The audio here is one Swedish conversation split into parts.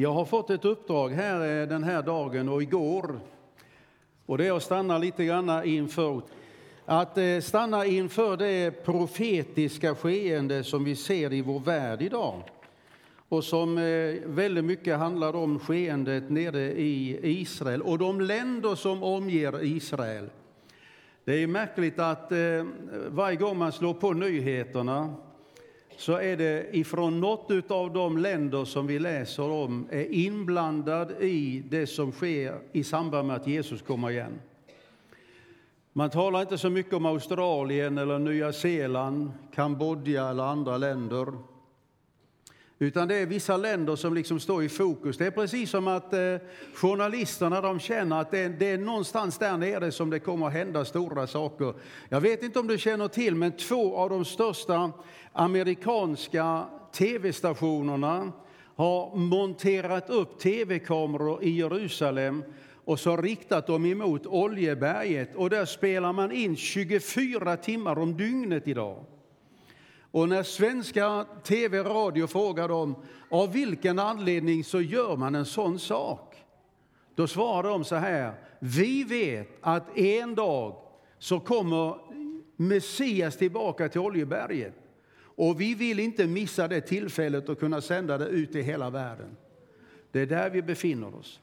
Jag har fått ett uppdrag här eh, den här dagen och igår. Och det är att stanna lite grann inför att eh, stanna inför det profetiska skeende som vi ser i vår värld idag och som eh, väldigt mycket handlar om skeendet nere i Israel och de länder som omger Israel. Det är märkligt att varje gång man slår på nyheterna så är det ifrån något av de länder som vi läser om är inblandad i det som sker i samband med att Jesus kommer igen. Man talar inte så mycket om Australien eller Nya Zeeland, Kambodja eller andra länder. Utan det är vissa länder som liksom står i fokus. Det är precis som att eh, journalisterna de känner att det, det, är någonstans där nere som det kommer att hända stora saker. Jag vet inte om du känner till, men två av de största amerikanska tv-stationerna har monterat upp tv-kameror i Jerusalem och så riktat dem emot Oljeberget. Och där spelar man in 24 timmar om dygnet idag. Och när svenska tv och radio frågar dem av vilken anledning så gör man en sån sak, då svarar de så här. Vi vet att en dag så kommer Messias tillbaka till Oljeberget. Och vi vill inte missa det tillfället och kunna sända det ut i hela världen. Det är där vi befinner oss.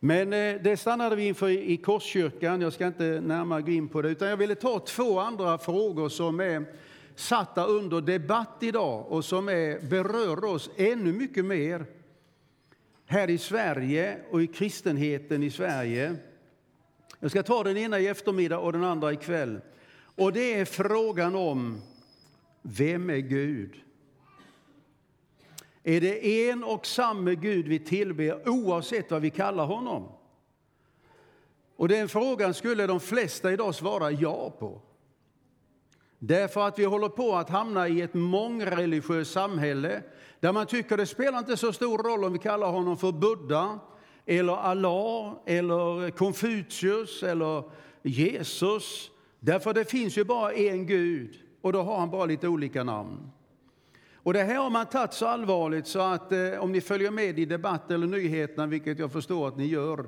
Men eh, det stannade vi inför i Korskyrkan. Jag ska inte närmare gå in på det, utan jag ville ta två andra frågor som är satta under debatt idag och som är, berör oss ännu mycket mer här i Sverige och i kristenheten i Sverige. Jag ska ta den ena i eftermiddag och den andra ikväll. Och det är frågan om vem är Gud? Är det en och samma Gud vi tillber oavsett vad vi kallar honom? Och den frågan skulle de flesta idag svara ja på. Därför att vi håller på att hamna i ett mångreligiöst samhälle där man tycker det spelar inte så stor roll om vi kallar honom för Buddha eller Allah eller Konfucius eller Jesus. Därför det finns ju bara en Gud och då har han bara lite olika namn. Och det här har man tagit så allvarligt så att eh, om ni följer med i debatten eller nyheterna, vilket jag förstår att ni gör,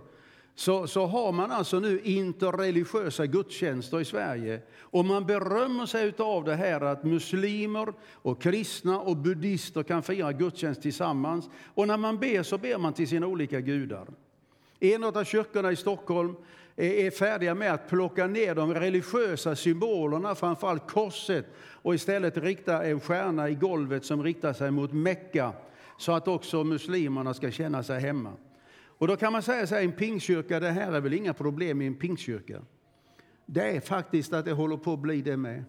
så, så har man alltså nu interreligiösa gudstjänster i Sverige. Och man berömmer sig av det här att muslimer, och kristna och buddister kan fira gudstjänst tillsammans. Och när man ber så ber man till sina olika gudar. En av kyrkorna i Stockholm är färdiga med att plocka ner de religiösa symbolerna, framförallt korset, och istället rikta en stjärna i golvet som riktar sig mot Mecka så att också muslimerna ska känna sig hemma. Och då kan man säga så här, en pingkyrka, det här är väl inga problem i en pingkyrka. Det är faktiskt att det håller på att bli det med.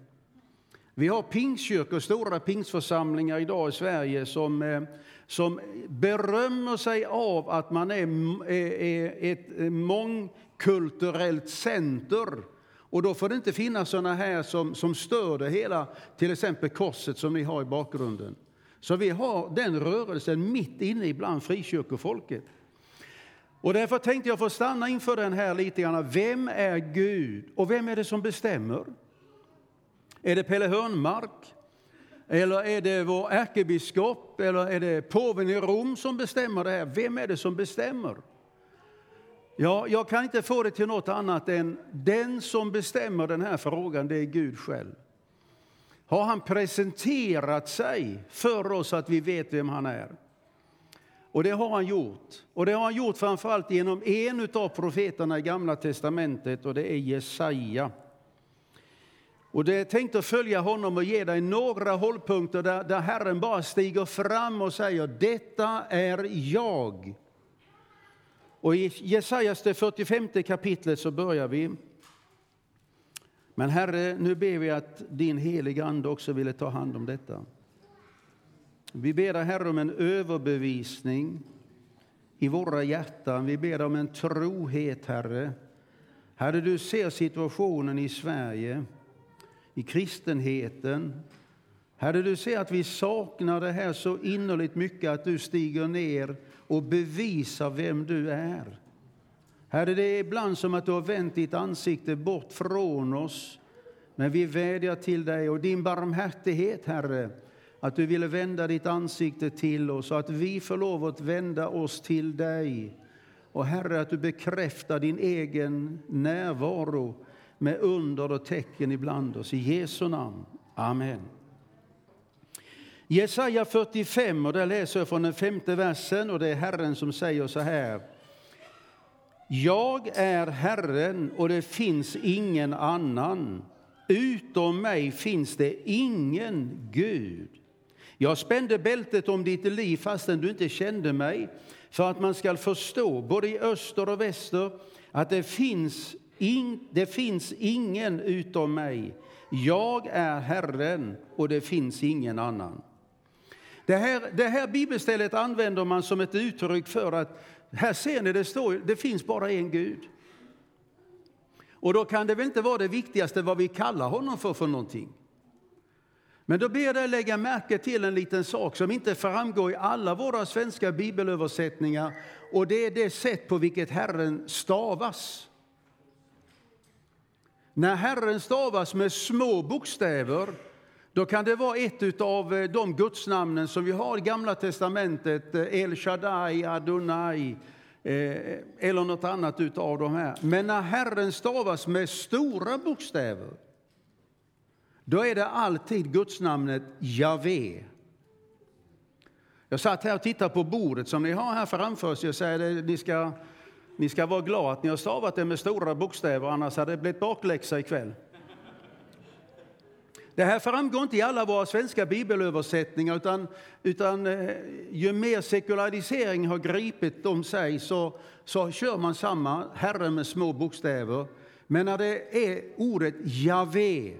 Vi har pingstkyrkor, stora pingstförsamlingar idag i Sverige som, eh, som berömmer sig av att man är, eh, är ett mångkulturellt center. Och då får det inte finnas sådana här som, som stör det hela, till exempel korset som ni har i bakgrunden. Så vi har den rörelsen mitt inne bland frikyrkofolket. Och därför tänkte jag få stanna inför den här lite grann. Vem är Gud och vem är det som bestämmer? Är det Pelle Hörnmark? Eller är det vår ärkebiskop? Eller är det påven i Rom som bestämmer det här? Vem är det som bestämmer? Ja, jag kan inte få det till något annat än den som bestämmer den här frågan, det är Gud själv. Har han presenterat sig för oss så att vi vet vem han är? Och det har han gjort. Och det har han gjort framförallt genom en av profeterna i Gamla testamentet och det är Jesaja. Och det är tänkt att följa honom och ge dig några hållpunkter där, där Herren bara stiger fram och säger detta är jag. Och i Jesajas det 45 kapitlet så börjar vi. Men Herre, nu ber vi att din heliga Ande också ville ta hand om detta. Vi ber dig, Herre, om en överbevisning i våra hjärtan. Vi ber om en trohet, Herre. Herre, du ser situationen i Sverige, i kristenheten. Herre, du ser att vi saknar det här så innerligt mycket att du stiger ner och bevisar vem du är. Herre, det är ibland som att du har vänt ditt ansikte bort från oss. Men vi vädjar till dig och din barmhärtighet, Herre, att du ville vända ditt ansikte till oss och att vi får lov att vända oss till dig. Och Herre, att du bekräftar din egen närvaro med under och tecken ibland oss. I Jesu namn. Amen. Jesaja 45, och där läser jag från den femte versen, och det är Herren som säger så här. Jag är Herren och det finns ingen annan. Utom mig finns det ingen Gud. Jag spände bältet om ditt liv fastän du inte kände mig för att man ska förstå, både i öster och väster, att det finns, in, det finns ingen utom mig. Jag är Herren och det finns ingen annan. Det här, det här bibelstället använder man som ett uttryck för att här ser ni, det står det finns bara en Gud. Och då kan det väl inte vara det viktigaste vad vi kallar honom för för någonting. Men då ber jag dig lägga märke till en liten sak som inte framgår i alla våra svenska bibelöversättningar och det är det sätt på vilket Herren stavas. När Herren stavas med små bokstäver då kan det vara ett av eh, de gudsnamnen som vi har i Gamla testamentet, eh, El Shaddai, Adonai eh, eller något annat av de här. Men när Herren stavas med stora bokstäver då är det alltid gudsnamnet Javé. Jag satt här och tittade på bordet som ni har här framför er Jag säger att ni ska, ni ska vara glada att ni har stavat det med stora bokstäver, annars hade det blivit bakläxa ikväll. Det här framgår inte i alla våra svenska bibelöversättningar utan, utan eh, ju mer sekularisering har gripit om sig så, så kör man samma Herre med små bokstäver. Men när det är ordet Javé,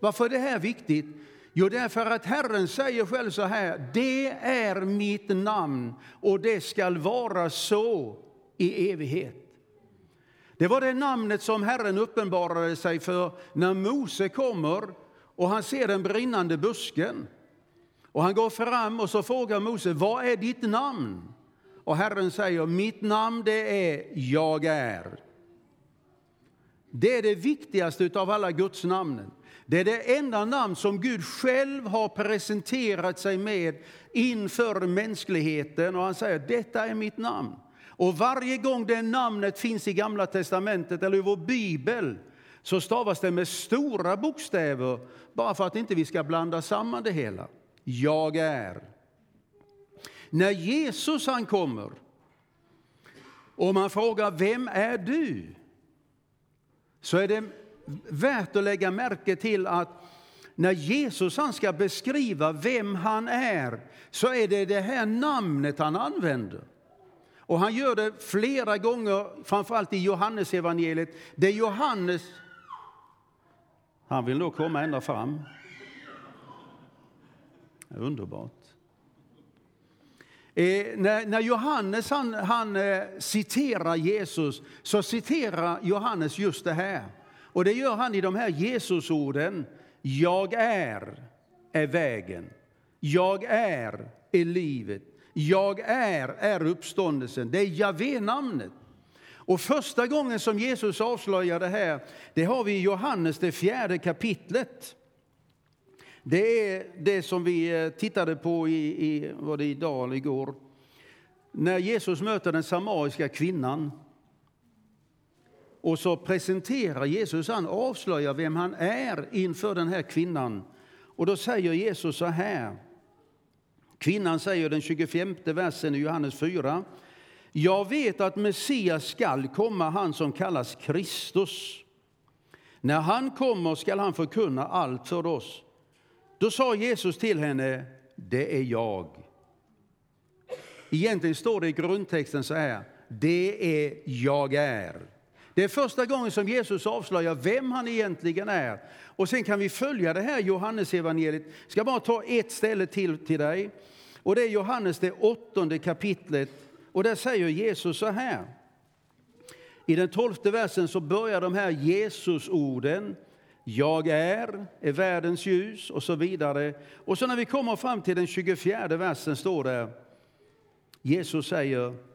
varför är det här viktigt? Jo, därför att Herren säger själv så här, det är mitt namn och det skall vara så i evighet. Det var det namnet som Herren uppenbarade sig för när Mose kommer och han ser den brinnande busken. Och han går fram och så frågar Mose, vad är ditt namn? Och Herren säger, mitt namn det är Jag är. Det är det viktigaste av alla Guds namnen. Det är det enda namn som Gud själv har presenterat sig med inför mänskligheten. Och han säger, detta är mitt namn. Och varje gång det namnet finns i Gamla testamentet eller i vår bibel så stavas det med stora bokstäver bara för att inte vi ska blanda samman det hela. Jag är. När Jesus han kommer och man frågar vem är du? Så är det värt att lägga märke till att när Jesus han ska beskriva vem han är så är det det här namnet han använder. Och han gör det flera gånger, framförallt i Johannesevangeliet. Det är Johannes han vill nog komma ända fram. Underbart. Eh, när, när, Johannes han, han eh, citerar Jesus så citerar Johannes just det här. Och det gör han i de här Jesusorden. Jag är, är vägen. Jag är, är livet. Jag är, är uppståndelsen. Det är Javé-namnet. Och första gången som Jesus avslöjar det här, det har vi i Johannes, det fjärde kapitlet. Det är det som vi eh, tittade på i, i var det idag eller igår. När Jesus möter den samariska kvinnan. Och så presenterar Jesus, han avslöjar vem han är inför den här kvinnan. Och då säger Jesus så här. Kvinnan säger den 25 versen i Johannes 4. Jag vet att Messias skall komma, han som kallas Kristus. När han kommer skall han förkunna allt för oss. Då sa Jesus till henne, det är jag. Egentligen står det i grundtexten så här, det är jag är. Det är första gången som Jesus avslöjar vem han egentligen är. Och sen kan vi följa det här Johannesevangeliet. Jag ska bara ta ett ställe till till dig. Och det är Johannes det åttonde kapitlet och där säger Jesus så här. I den tolfte versen så börjar de här Jesusorden. Jag är, är världens ljus och så vidare. Och så när vi kommer fram till den 24 versen står det Jesus säger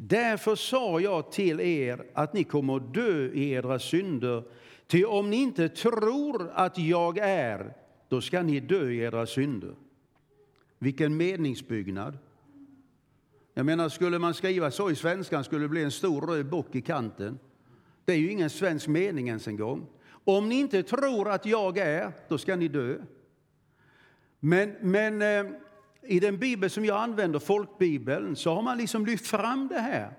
Därför sa jag till er att ni kommer att dö i edra synder. Ty om ni inte tror att jag är, då ska ni dö i edra synder. Vilken meningsbyggnad. Jag menar, skulle man skriva så i svenskan skulle det bli en stor röd bock i kanten. Det är ju ingen svensk mening ens en gång. Om ni inte tror att jag är, då ska ni dö. Men, men eh, i den bibel som jag använder, folkbibeln, så har man liksom lyft fram det här.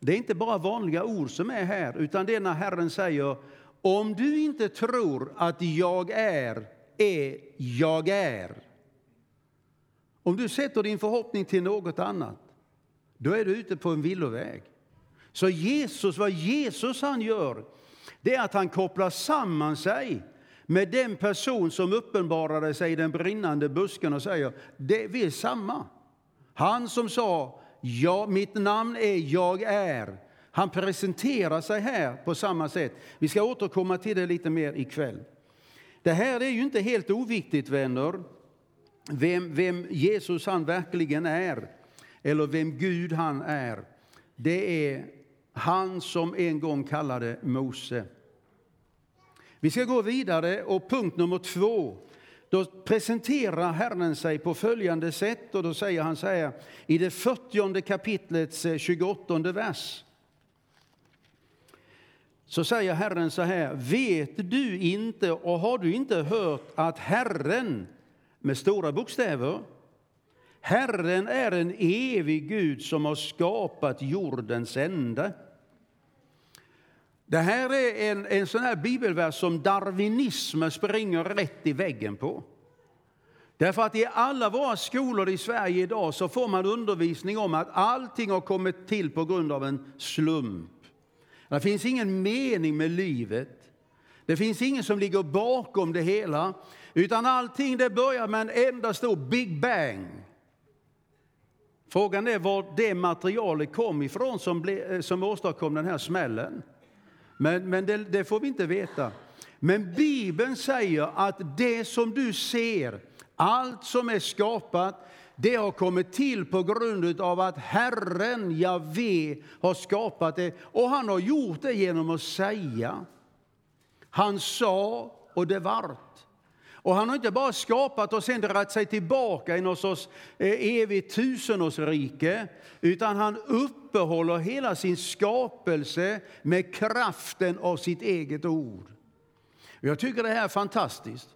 Det är inte bara vanliga ord som är här, utan det är när Herren säger om du inte tror att jag är, är jag är. Om du sätter din förhoppning till något annat, då är du ute på en villoväg. Så Jesus, vad Jesus han gör, det är att han kopplar samman sig med den person som uppenbarade sig i den brinnande busken och säger, det, vi är samma. Han som sa, ja, mitt namn är jag är. Han presenterar sig här på samma sätt. Vi ska återkomma till det lite mer ikväll. Det här är ju inte helt oviktigt, vänner, vem, vem Jesus han verkligen är, eller vem Gud han är. Det är han som en gång kallade Mose. Vi ska gå vidare och punkt nummer två. Då presenterar Herren sig på följande sätt och då säger han så här i det 40 kapitlets eh, 28 vers. Så säger Herren så här, vet du inte och har du inte hört att Herren med stora bokstäver Herren är en evig Gud som har skapat jordens ände. Det här är en, en sån här bibelvers som darwinismen springer rätt i väggen på. Därför att i alla våra skolor i Sverige idag så får man undervisning om att allting har kommit till på grund av en slump. Det finns ingen mening med livet. Det finns ingen som ligger bakom det hela. Utan allting det börjar med en enda stor Big Bang. Frågan är var det materialet kom ifrån som, ble, eh, som åstadkom den här smällen. Men, men det, det får vi inte veta. Men Bibeln säger att det som du ser, allt som är skapat, det har kommit till på grund av att Herren, Javé, har skapat det. Och han har gjort det genom att säga. Han sa och det vart. Och han har inte bara skapat och sen dragit sig tillbaka i något sorts eh, evigt tusenårsrike, utan han uppehåller hela sin skapelse med kraften av sitt eget ord. Jag tycker det här är fantastiskt.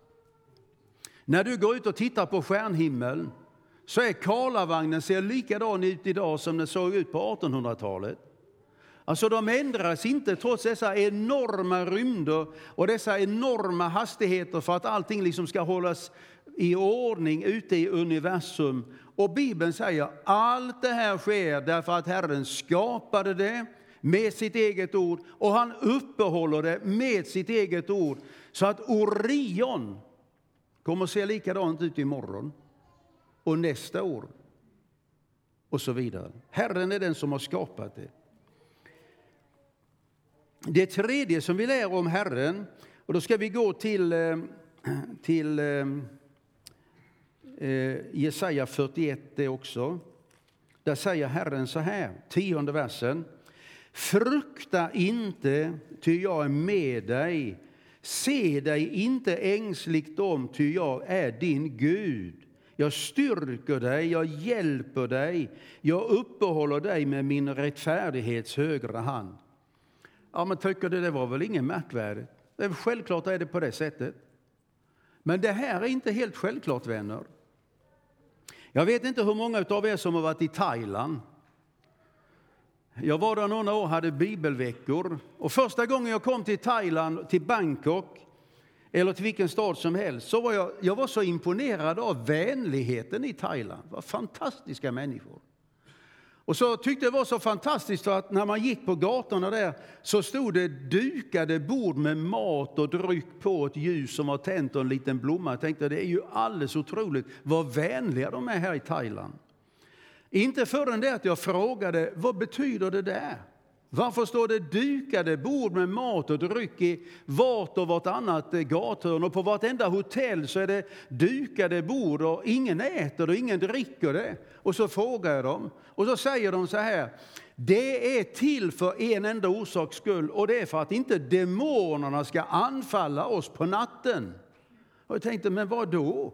När du går ut och tittar på stjärnhimlen så är Karlavagnen ser likadan ut idag som den såg ut på 1800-talet. Alltså de ändras inte trots dessa enorma rymder och dessa enorma hastigheter för att allting liksom ska hållas i ordning ute i universum. Och Bibeln säger allt det här sker därför att Herren skapade det med sitt eget ord och han uppehåller det med sitt eget ord. Så att Orion kommer att se likadant ut imorgon och nästa år och så vidare. Herren är den som har skapat det. Det tredje som vi lär om Herren, och då ska vi gå till, eh, till eh, eh Jesaja 41 det också. Där säger Herren så här, tionde versen. Frukta inte, ty jag är med dig. Se dig inte ängsligt om, ty jag är din Gud. Jag styrker dig, jag hjälper dig, jag uppehåller dig med min rättfärdighets högra hand. Ja, men tycker du det var väl inget märkvärdigt? Det är självklart är det på det sättet. Men det här är inte helt självklart, vänner. Jag vet inte hur många av er som har varit i Thailand. Jag var där några år och hade bibelveckor. Och första gången jag kom till Thailand, till Bangkok, eller till vilken stad som helst, så var jag, jag var så imponerad av vänligheten i Thailand. Vad fantastiska människor. Och så tyckte det var så fantastiskt för att när man gick på gatorna där så stod det dukade bord med mat och dryck på ett ljus som var tänt och en liten blomma. Jag tänkte det är ju alldeles otroligt vad vänliga de är här i Thailand. Inte förrän det att jag frågade vad betyder det där? Varför står det dukade bord med mat och dryck i vart och vartannat gathörn? Och på vartenda hotell så är det dukade bord och ingen äter och ingen dricker det. Och så frågar jag dem och så säger de så här. Det är till för en enda orsaks skull och det är för att inte demonerna ska anfalla oss på natten. Och jag tänkte, men vad då?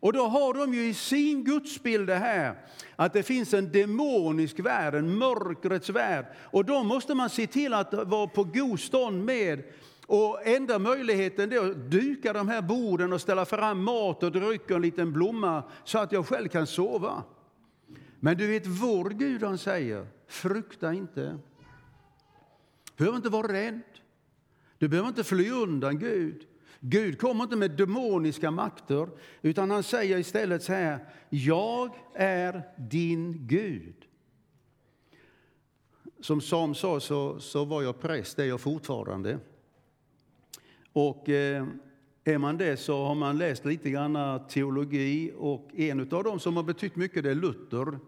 Och då har de ju i sin gudsbild det här att det finns en demonisk värld, en mörkrets värld. Och då måste man se till att vara på god stånd med. Och enda möjligheten är att duka de här borden och ställa fram mat och dryck och en liten blomma så att jag själv kan sova. Men du vet, vår Gud han säger, frukta inte. Du behöver inte vara rädd. Du behöver inte fly undan Gud. Gud kommer inte med demoniska makter, utan han säger istället så här, jag är din Gud. Som Sam sa så, så var jag präst, det är jag fortfarande. Och eh, är man det så har man läst lite grann teologi och en av dem som har betytt mycket det är Luther.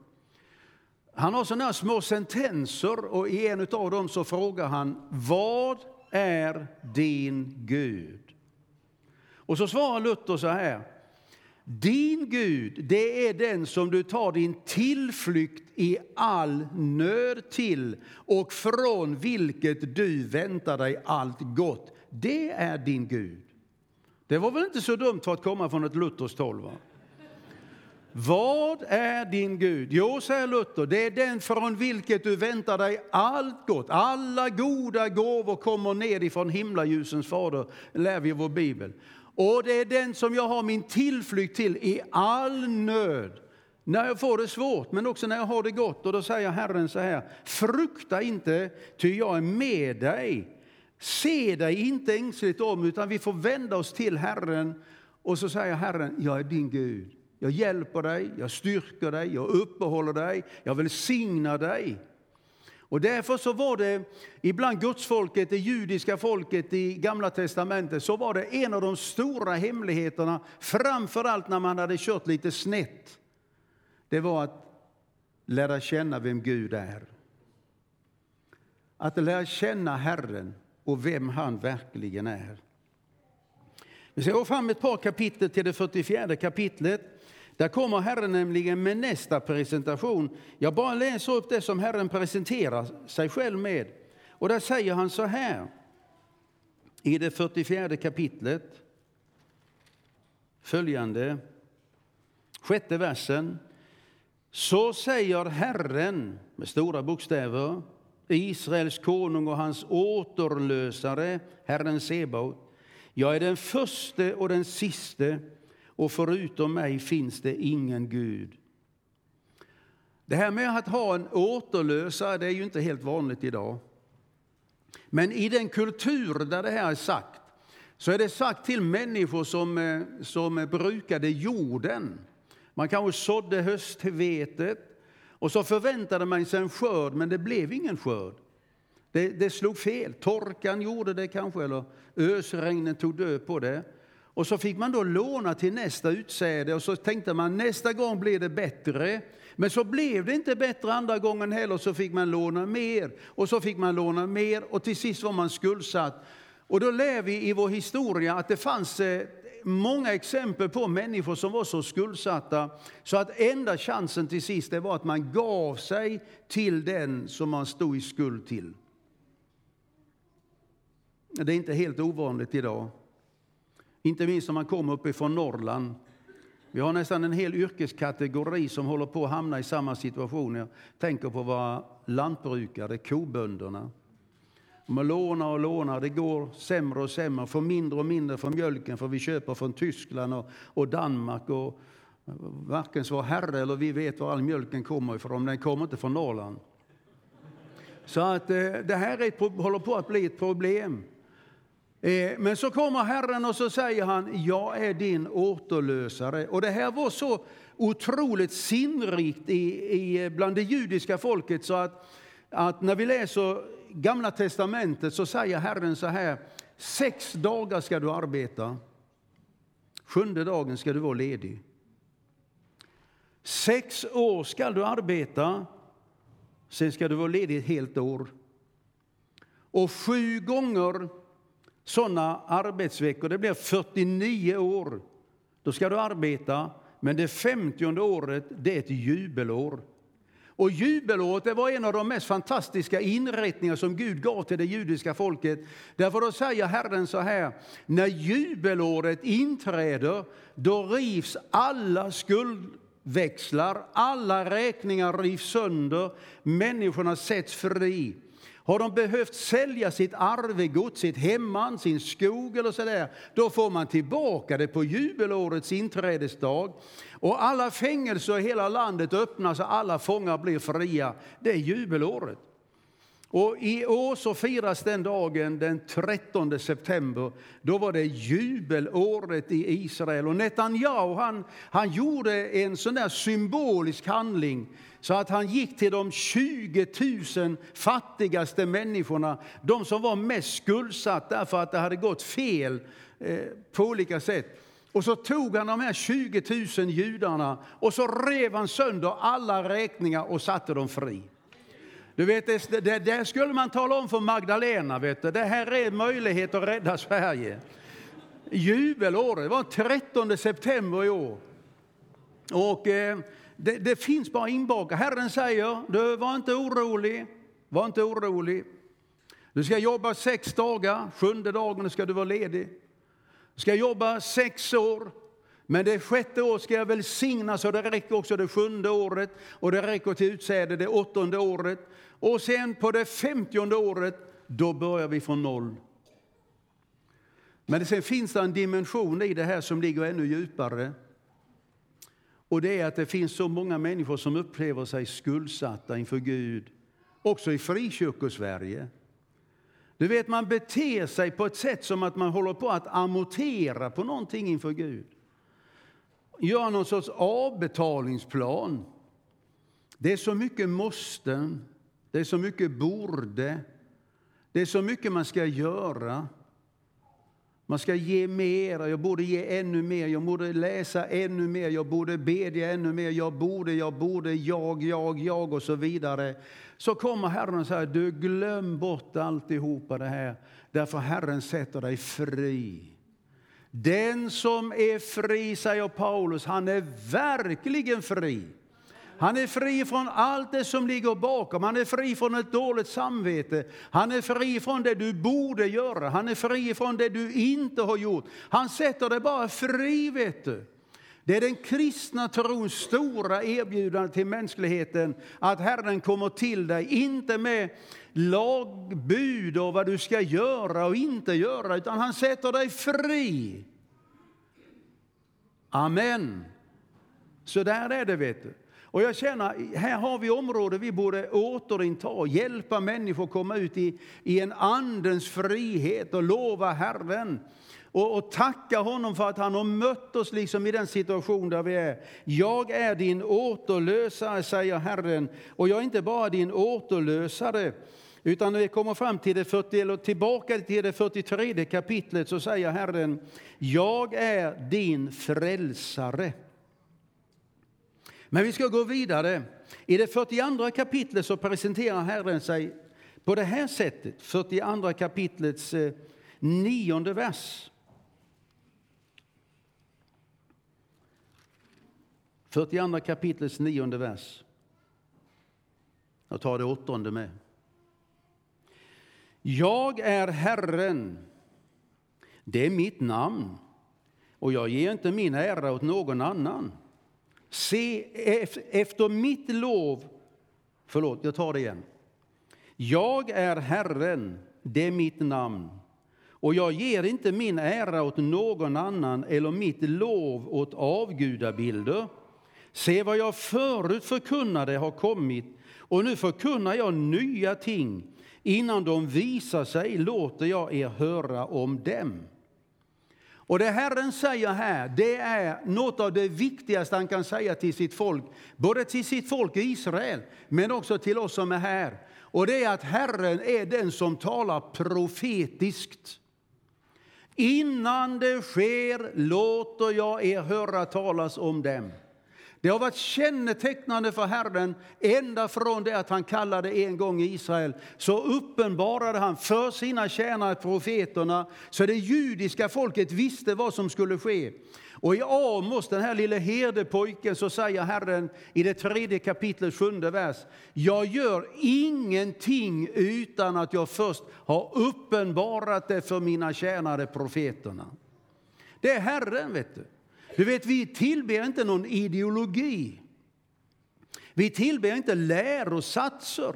Han har sådana små sentenser och i en av dem så frågar han Vad är din Gud? Och så svarar Luther så här. Din Gud, det är den som du tar din tillflykt i all nöd till och från vilket du väntar dig allt gott. Det är din Gud. Det var väl inte så dumt för att komma från ett Luthers håll? Va? Vad är din Gud? Jo, säger Luther, det är den från vilket du väntar dig allt gott. Alla goda gåvor kommer ner ifrån himlaljusens fader, lär vi i vår bibel. Och det är den som jag har min tillflykt till i all nöd. När jag får det svårt, men också när jag har det gott. Och då säger Herren så här, frukta inte, ty jag är med dig. Se dig inte ängsligt om, utan vi får vända oss till Herren. Och så säger Herren, jag är din Gud. Jag hjälper dig, jag styrker dig, jag uppehåller dig, jag välsignar dig. Och därför så var det ibland gudsfolket, det judiska folket i Gamla testamentet, så var det en av de stora hemligheterna, framför allt när man hade kört lite snett. Det var att lära känna vem Gud är. Att lära känna Herren och vem han verkligen är. Vi ska gå fram ett par kapitel till det 44 kapitlet. Där kommer Herren nämligen med nästa presentation. Jag bara läser upp det som Herren presenterar sig själv med. Och där säger han så här i det 44 kapitlet. Följande, sjätte versen. Så säger Herren, med stora bokstäver, Israels konung och hans återlösare, Herren Sebaot. Jag är den förste och den siste och förutom mig finns det ingen Gud. Det här med att ha en återlösare det är ju inte helt vanligt idag. Men i den kultur där det här är sagt så är det sagt till människor som, eh, som brukade jorden. Man kanske sådde höstvetet och så förväntade man sig en skörd, men det blev ingen skörd. Det, det slog fel. Torkan gjorde det kanske, eller ösregnen tog död på det. Och så fick man då låna till nästa utsäde och så tänkte man nästa gång blir det bättre. Men så blev det inte bättre andra gången heller, så fick man låna mer och så fick man låna mer och till sist var man skuldsatt. Och då lär vi i vår historia att det fanns eh, många exempel på människor som var så skuldsatta så att enda chansen till sist det var att man gav sig till den som man stod i skuld till. Det är inte helt ovanligt idag. Inte minst om man kommer uppifrån Norrland. Vi har nästan en hel yrkeskategori som håller på att hamna i samma situation. Jag tänker på våra lantbrukare, kobönderna. De lånar och lånar, det går sämre och sämre, får mindre och mindre för mjölken för vi köper från Tyskland och, och Danmark. Och varken så herre eller vi vet var all mjölken kommer ifrån, den kommer inte från Norrland. Så att eh, det här är ett, håller på att bli ett problem. Eh, men så kommer Herren och så säger han, jag är din återlösare. Och det här var så otroligt sinnrikt i, i, bland det judiska folket så att, att när vi läser Gamla testamentet så säger Herren så här, sex dagar ska du arbeta, sjunde dagen ska du vara ledig. Sex år ska du arbeta, sen ska du vara ledig ett helt år. Och sju gånger sådana arbetsveckor. Det blir 49 år. Då ska du arbeta, men det 50 året det är ett jubelår. Och jubelåret det var en av de mest fantastiska inrättningar som Gud gav till det judiska folket. Därför då säger Herren så här, när jubelåret inträder, då rivs alla skuldväxlar, alla räkningar rivs sönder, människorna sätts fri. Har de behövt sälja sitt arvegods, sitt hemman, sin skog eller sådär, då får man tillbaka det på jubelårets inträdesdag. Och alla fängelser i hela landet öppnas och alla fångar blir fria. Det är jubelåret. Och I år så firas den dagen den 13 september. Då var det jubelåret i Israel. Och Netanyahu han, han gjorde en sån där symbolisk handling så att han gick till de 20 000 fattigaste människorna, de som var mest skuldsatta därför att det hade gått fel eh, på olika sätt. Och så tog han de här 20 000 judarna och så rev han sönder alla räkningar och satte dem fri. Du vet, det, det, det skulle man tala om för Magdalena. Vet du. Det här är möjlighet att rädda Sverige. Jubelåret, det var 13 september i år. Och eh, det, det, finns bara inbakat. Herren säger, du var inte orolig, var inte orolig. Du ska jobba sex dagar, sjunde dagen ska du vara ledig. Du ska jobba sex år, men det sjätte året ska jag välsigna så det räcker också det sjunde året och det räcker till utsäde det åttonde året. Och sen på det femtionde året, då börjar vi från noll. Men sen finns det en dimension i det här som ligger ännu djupare. Och det är att det finns så många människor som upplever sig skuldsatta inför Gud, också i frikyrkosverige. Du vet, man beter sig på ett sätt som att man håller på att amortera på någonting inför Gud. Gör någon sorts avbetalningsplan. Det är så mycket måsten, det är så mycket borde, det är så mycket man ska göra. Man ska ge mer, jag borde ge ännu mer, jag borde läsa ännu mer, jag borde bedja ännu mer, jag borde, jag borde, jag, jag, jag och så vidare. Så kommer Herren och säger, du glöm bort alltihopa det här, därför Herren sätter dig fri. Den som är fri, säger Paulus, han är verkligen fri. Han är fri från allt det som ligger bakom. Han är fri från ett dåligt samvete. Han är fri från det du borde göra. Han är fri från det du inte har gjort. Han sätter dig bara fri, vet du. Det är den kristna trons stora erbjudande till mänskligheten att Herren kommer till dig, inte med lagbud och vad du ska göra och inte göra, utan han sätter dig fri. Amen. Så där är det, vet du. Och jag känner, här har vi områden vi borde återinta, hjälpa människor att komma ut i, i en andens frihet och lova Herren. Och, och, tacka honom för att han har mött oss liksom i den situation där vi är. Jag är din återlösare, säger Herren, och jag är inte bara din återlösare, utan när vi kommer fram till det 40, eller tillbaka till det 43 kapitlet så säger Herren, jag är din frälsare. Men vi ska gå vidare. I det 42 kapitlet så presenterar Herren sig på det här sättet. 42 kapitlets eh, nionde vers. 42 kapitlets nionde vers. Jag tar det åttonde med. Jag är Herren, det är mitt namn, och jag ger inte min ära åt någon annan. Se efter mitt lov... Förlåt, jag tar det igen. Jag är Herren, det är mitt namn. Och jag ger inte min ära åt någon annan eller mitt lov åt avgudabilder. Se vad jag förut förkunnade har kommit och nu förkunnar jag nya ting. Innan de visar sig låter jag er höra om dem. Och det Herren säger här, det är något av det viktigaste han kan säga till sitt folk, både till sitt folk i Israel, men också till oss som är här. Och det är att Herren är den som talar profetiskt. Innan det sker låter jag er höra talas om dem. Det har varit kännetecknande för Herren ända från det att han kallade en gång Israel. Så uppenbarade han för sina tjänare profeterna så det judiska folket visste vad som skulle ske. Och i Amos, den här lille herdepojken, så säger Herren i det tredje kapitlet, sjunde vers. Jag gör ingenting utan att jag först har uppenbarat det för mina tjänare profeterna. Det är Herren, vet du. Du vet, vi tillber inte någon ideologi. Vi tillber inte lärosatser.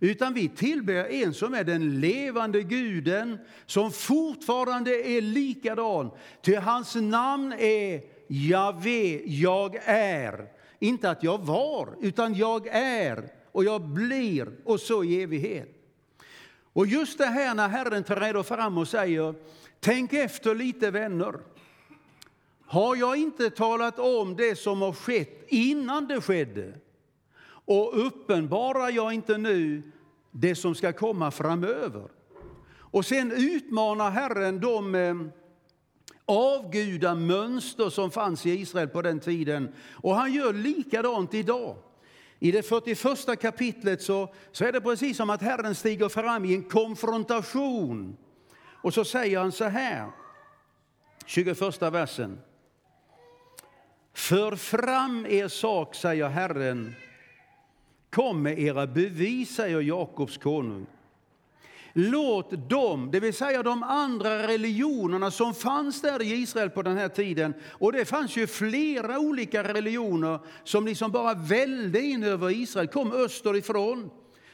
Utan vi tillber en som är den levande guden, som fortfarande är likadan. Till hans namn är Javé, jag är. Inte att jag var, utan jag är och jag blir och så i evighet. Och just det här när Herren träder fram och säger, tänk efter lite vänner. Har jag inte talat om det som har skett innan det skedde? Och uppenbarar jag inte nu det som ska komma framöver? Och sen utmanar Herren de eh, avgudamönster som fanns i Israel på den tiden. Och han gör likadant idag. I det 41 kapitlet så, så är det precis som att Herren stiger fram i en konfrontation. Och så säger han så här, 21 versen. För fram er sak, säger Herren. Kom med era bevis, säger Jakobs konung. Låt dem, det vill säga de andra religionerna som fanns där i Israel på den här tiden, och det fanns ju flera olika religioner som liksom bara välde in över Israel, kom österifrån.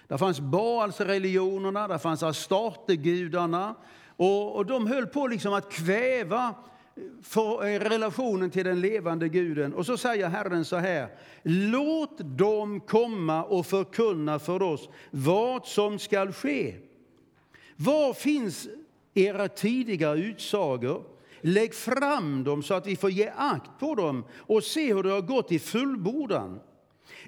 Där fanns Baalsreligionerna, där fanns Astartegudarna, och, och de höll på liksom att kväva för eh, relationen till den levande guden. Och så säger Herren så här, låt dem komma och förkunna för oss vad som skall ske. Var finns era tidiga utsagor? Lägg fram dem så att vi får ge akt på dem och se hur det har gått i fullbordan.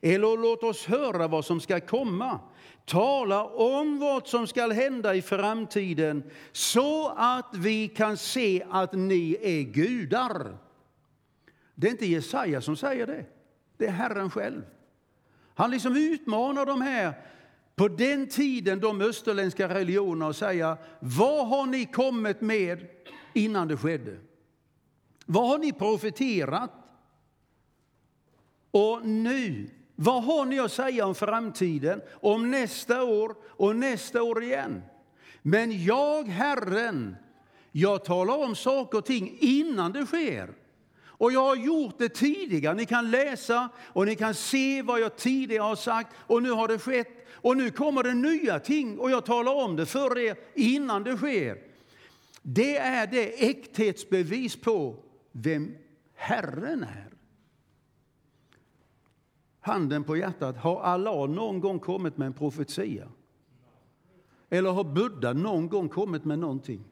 Eller låt oss höra vad som ska komma. Tala om vad som ska hända i framtiden så att vi kan se att ni är gudar. Det är inte Jesaja som säger det, det är Herren själv. Han liksom utmanar de här på den tiden, de österländska religionerna och säga vad har ni kommit med innan det skedde? Vad har ni profeterat? Och nu vad har ni att säga om framtiden, om nästa år och nästa år igen? Men jag, Herren, jag talar om saker och ting innan det sker. Och jag har gjort det tidigare. Ni kan läsa och ni kan se vad jag tidigare har sagt och nu har det skett. Och nu kommer det nya ting och jag talar om det för er innan det sker. Det är det äkthetsbevis på vem Herren är. Handen på hjärtat, har Allah någon gång kommit med en profetia? Eller har Buddha någon gång kommit med någonting?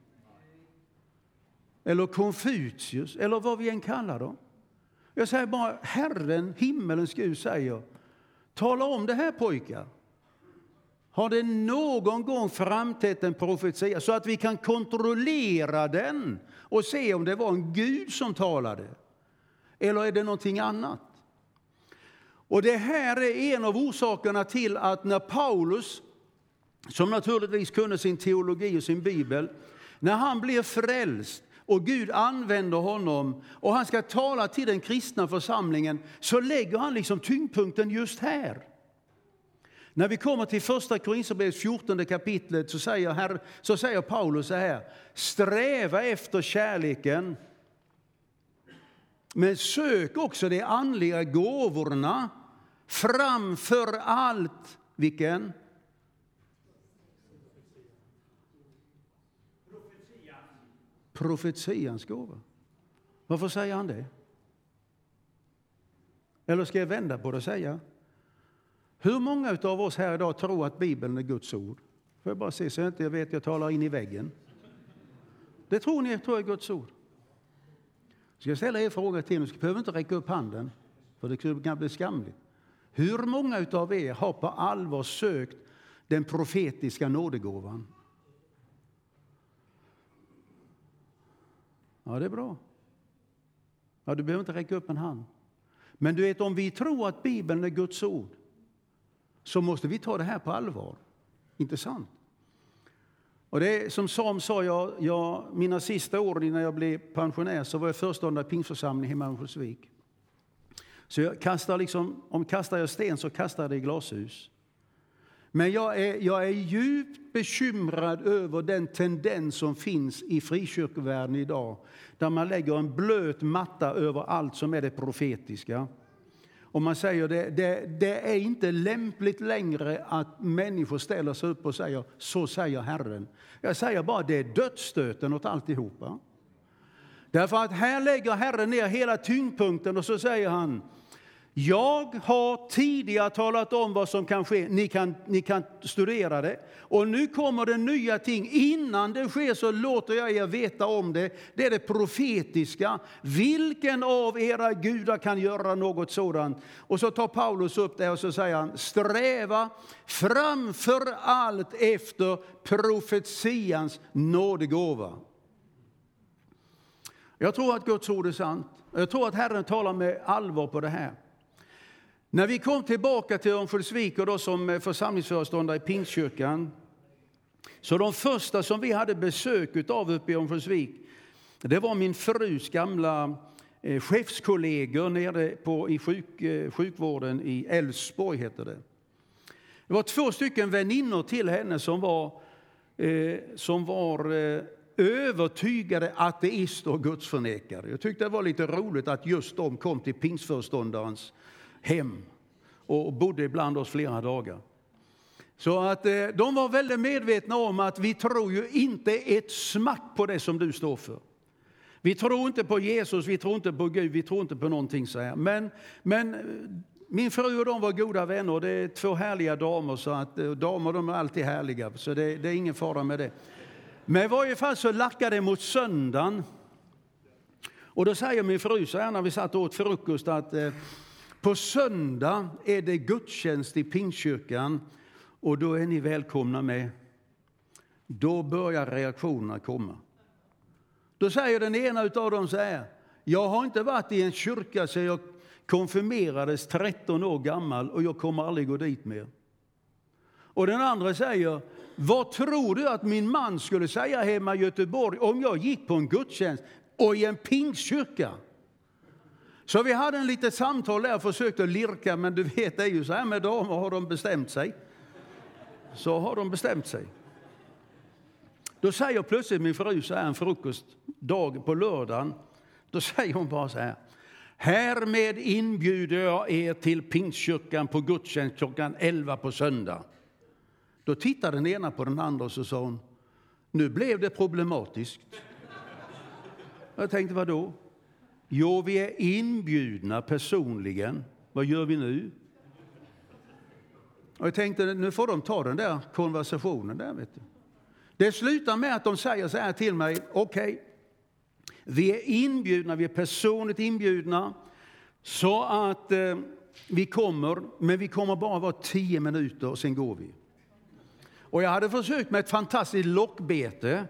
Eller Konfucius, eller vad vi än kallar dem. Jag säger bara, Herren, himmelens Gud säger, tala om det här pojkar. Har det någon gång framträtt en profetia så att vi kan kontrollera den och se om det var en Gud som talade? Eller är det någonting annat? Och det här är en av orsakerna till att när Paulus, som naturligtvis kunde sin teologi och sin bibel, när han blir frälst och Gud använder honom och han ska tala till den kristna församlingen så lägger han liksom tyngdpunkten just här. När vi kommer till första Korinthierbrevets 14 kapitlet så säger, här, så säger Paulus så här. Sträva efter kärleken men sök också de andliga gåvorna Framför allt, vilken? Profetians gåva. Varför säger han det? Eller ska jag vända på det och säga? Hur många av oss här idag tror att Bibeln är Guds ord? Får jag bara se så jag inte vet jag talar in i väggen. Det tror ni tror är Guds ord. Ska jag ställa er fråga till? Ni behöver inte räcka upp handen, för det kan bli skamligt. Hur många av er har på allvar sökt den profetiska nådegåvan? Ja, det är bra. Ja, du behöver inte räcka upp en hand. Men du vet, om vi tror att Bibeln är Guds ord så måste vi ta det här på allvar. Inte sant? Och det är, som Sam sa, jag, jag, mina sista år innan jag blev pensionär så var jag föreståndare i pingstförsamlingen hemma i Örnsköldsvik. Så jag kastar liksom, om kastar jag sten så kastar jag det i glashus. Men jag är, jag är djupt bekymrad över den tendens som finns i frikyrkovärlden idag. Där man lägger en blöt matta över allt som är det profetiska. Och man säger det, det, det är inte lämpligt längre att människor ställer sig upp och säger så säger Herren. Jag säger bara det är dödsstöten åt alltihopa. Därför att här lägger Herren ner hela tyngdpunkten och så säger han jag har tidigare talat om vad som kan ske. Ni kan, ni kan studera det. Och nu kommer det nya ting. Innan det sker så låter jag er veta om det. Det är det profetiska. Vilken av era gudar kan göra något sådant? Och så tar Paulus upp det och så säger han sträva framför allt efter profetians nådegåva. Jag tror att Guds ord är sant. Jag tror att Herren talar med allvar på det här. När vi kom tillbaka till Örnsköldsvik och då som eh, församlingsföreståndare i Pingstkyrkan så de första som vi hade besök av uppe i Örnsköldsvik det var min frus gamla eh, chefskollegor nere på, i sjuk, eh, sjukvården i Älvsborg. Heter det. det var två stycken väninnor till henne som var, eh, som var eh, övertygade ateister och gudsförnekare. Jag tyckte det var lite roligt att just de kom till pingstföreståndarens hem och bodde ibland oss flera dagar. Så att eh, de var väldigt medvetna om att vi tror ju inte ett smack på det som du står för. Vi tror inte på Jesus, vi tror inte på Gud, vi tror inte på någonting så här. Men, men eh, min fru och de var goda vänner, det är två härliga damer, så att eh, damer de är alltid härliga, så det, det är ingen fara med det. Men i varje fall så lackade det mot söndagen. Och då säger min fru så här när vi satt och åt frukost att eh, på söndag är det gudstjänst i Pingstkyrkan och då är ni välkomna med. Då börjar reaktionerna komma. Då säger den ena av dem så här. Jag har inte varit i en kyrka sedan jag konfirmerades 13 år gammal och jag kommer aldrig gå dit mer. Och den andra säger, vad tror du att min man skulle säga hemma i Göteborg om jag gick på en gudstjänst och i en pingstkyrka? Så vi hade en litet samtal där och försökte lirka, men du vet, det är ju så här med damer, har de bestämt sig, så har de bestämt sig. Då säger plötsligt min fru så här en frukostdag på lördagen, då säger hon bara så här. Härmed inbjuder jag er till Pingstkyrkan på gudstjänst klockan 11 på söndag. Då tittade den ena på den andra och så sa hon, nu blev det problematiskt. Jag tänkte, vad då? Jo, vi är inbjudna personligen. Vad gör vi nu? Och jag tänkte, nu får de ta den där konversationen där, vet du. Det slutar med att de säger så här till mig, okej, okay, vi är inbjudna, vi är personligt inbjudna, så att eh, vi kommer, men vi kommer bara vara tio minuter och sen går vi. Och jag hade försökt med ett fantastiskt lockbete.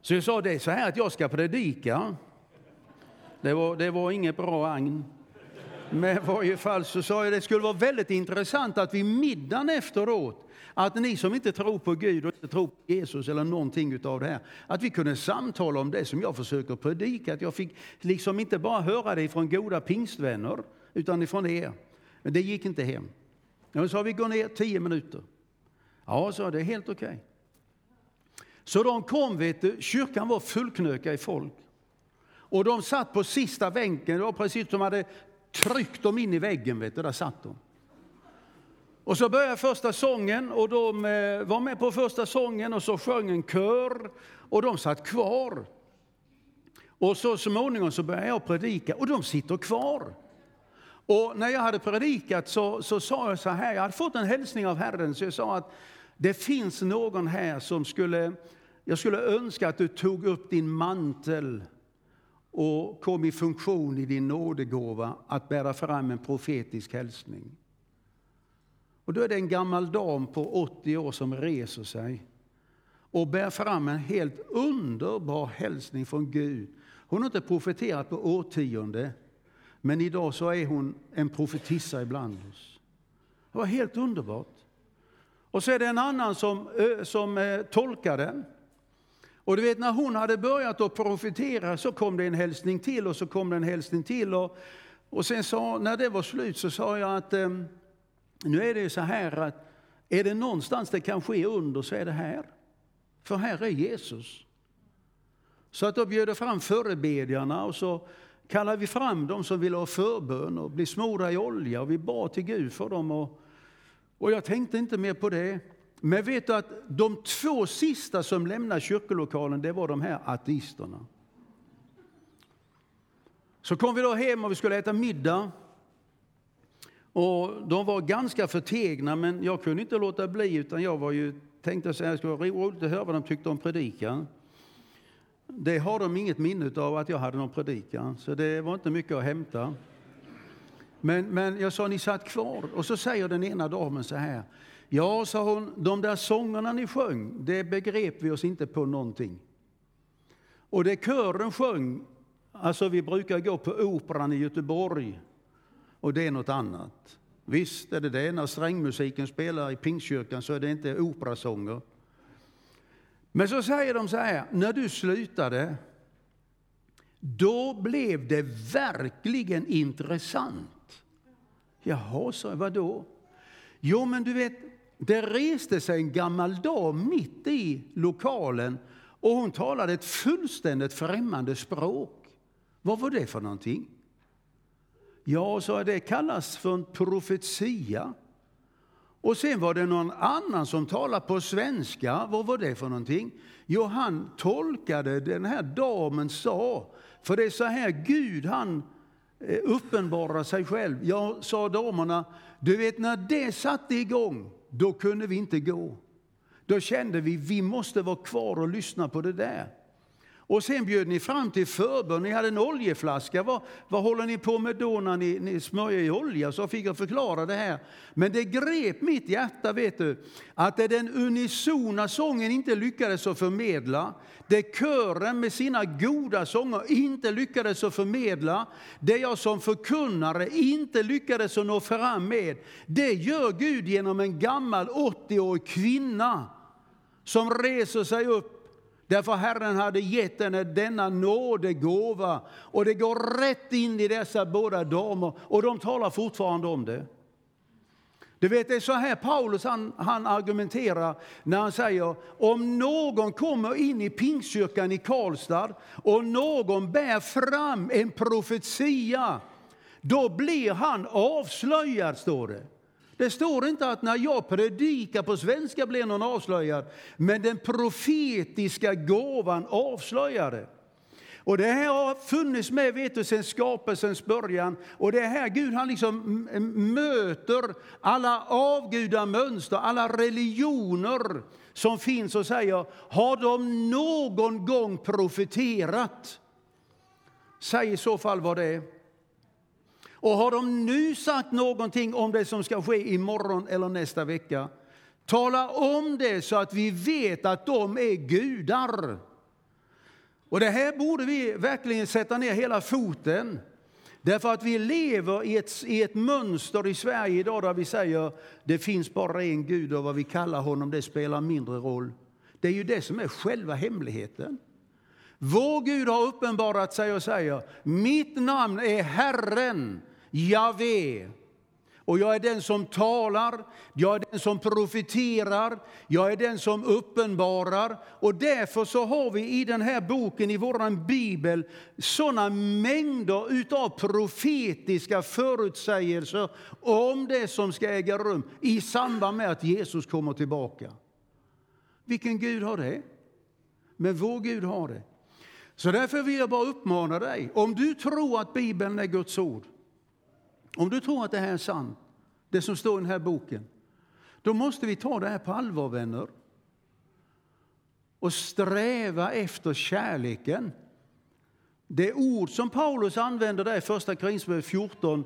Så jag sa, det är så här att jag ska predika. Det var, det var inget bra agn. Men i varje fall så sa jag det skulle vara väldigt intressant att vid middagen efteråt, att ni som inte tror på Gud och inte tror på Jesus eller någonting utav det här, att vi kunde samtala om det som jag försöker predika. Att jag fick liksom inte bara höra det från goda pingstvänner, utan ifrån er. Men det gick inte hem. Jag sa vi går ner tio minuter. Ja, så det är helt okej. Okay. Så de kom, vet du, kyrkan var fullknökad i folk. Och de satt på sista bänken, det var precis som de hade tryckt dem in i väggen, vet du, där satt de. Och så började första sången och de eh, var med på första sången och så sjöng en kör och de satt kvar. Och så småningom så började jag predika och de sitter kvar. Och när jag hade predikat så, så sa jag så här, jag hade fått en hälsning av Herren, så jag sa att det finns någon här som skulle, jag skulle önska att du tog upp din mantel och kom i funktion i din nådegåva att bära fram en profetisk hälsning. Och då är det en gammal dam på 80 år som reser sig och bär fram en helt underbar hälsning från Gud. Hon har inte profeterat på årtionde, Men idag så är hon en profetissa ibland oss. Det var helt underbart. Och så är det en annan som, som eh, tolkar den. Och du vet när hon hade börjat att profetera så kom det en hälsning till och så kom det en hälsning till. Och, och sen sa, när det var slut så sa jag att eh, nu är det så här att är det någonstans det kan ske under så är det här. För här är Jesus. Så att då bjöd jag fram förebedjarna och så kallade vi fram dem som ville ha förbön och bli smorda i olja och vi bad till Gud för dem. Och, och jag tänkte inte mer på det. Men vet du att de två sista som lämnade kyrkolokalen, det var de här ateisterna. Så kom vi då hem och vi skulle äta middag. Och de var ganska förtegna, men jag kunde inte låta bli utan jag var ju, tänkte att det skulle vara roligt att höra vad de tyckte om predikan. Det har de inget minne av att jag hade någon predikan, så det var inte mycket att hämta. Men, men jag sa, ni satt kvar. Och så säger den ena damen så här. Ja, sa hon, de där sångerna ni sjöng, det begrep vi oss inte på någonting. Och det kören sjöng, alltså vi brukar gå på Operan i Göteborg, och det är något annat. Visst är det det, när strängmusiken spelar i Pingstkyrkan så är det inte operasånger. Men så säger de så här, när du slutade, då blev det verkligen intressant. Jaha, sa jag, vadå? Jo, men du vet, det reste sig en gammal dam mitt i lokalen och hon talade ett fullständigt främmande språk. Vad var det för någonting? Ja, så det kallas för en profetia. Och sen var det någon annan som talade på svenska. Vad var det för någonting? Jo, han tolkade den här damen sa. För det är så här Gud han eh, uppenbarar sig själv. Jag sa damerna, du vet när det satte igång, då kunde vi inte gå. Då kände vi, vi måste vara kvar och lyssna på det där. Och sen bjöd ni fram till förbön, ni hade en oljeflaska. Vad, vad håller ni på med då när ni, ni smörjer i olja? Så fick jag förklara det här. Men det grep mitt hjärta, vet du, att det den unisona sången inte lyckades att förmedla, det kören med sina goda sånger inte lyckades att förmedla, det jag som förkunnare inte lyckades att nå fram med, det gör Gud genom en gammal 80-årig kvinna som reser sig upp Därför Herren hade gett henne denna nådegåva. Och det går rätt in i dessa båda damer och de talar fortfarande om det. Du vet, det är så här Paulus han, han argumenterar när han säger om någon kommer in i Pingstkyrkan i Karlstad och någon bär fram en profetia, då blir han avslöjad, står det. Det står inte att när jag predikar på svenska blir någon avslöjad, men den profetiska gåvan avslöjar det. Och det här har funnits med vet du, sedan skapelsens början. Och det är här Gud han liksom möter alla avgudamönster, alla religioner som finns och säger, har de någon gång profeterat? Säg i så fall vad det är. Och har de nu sagt någonting om det som ska ske imorgon eller nästa vecka, tala om det så att vi vet att de är gudar. Och det här borde vi verkligen sätta ner hela foten. Därför att vi lever i ett, i ett mönster i Sverige idag där vi säger det finns bara en Gud och vad vi kallar honom det spelar mindre roll. Det är ju det som är själva hemligheten. Vår Gud har uppenbarat sig och säger mitt namn är Herren Javé. Och jag är den som talar, jag är den som profeterar, jag är den som uppenbarar. Och därför så har vi i den här boken, i vår bibel, såna mängder utav profetiska förutsägelser om det som ska äga rum i samband med att Jesus kommer tillbaka. Vilken Gud har det? Men vår Gud har det. Så därför vill jag bara uppmana dig, om du tror att Bibeln är Guds ord, om du tror att det här är sant, det som står i den här boken, då måste vi ta det här på allvar, vänner. Och sträva efter kärleken. Det ord som Paulus använder där i Första Korinthierbrevet 14,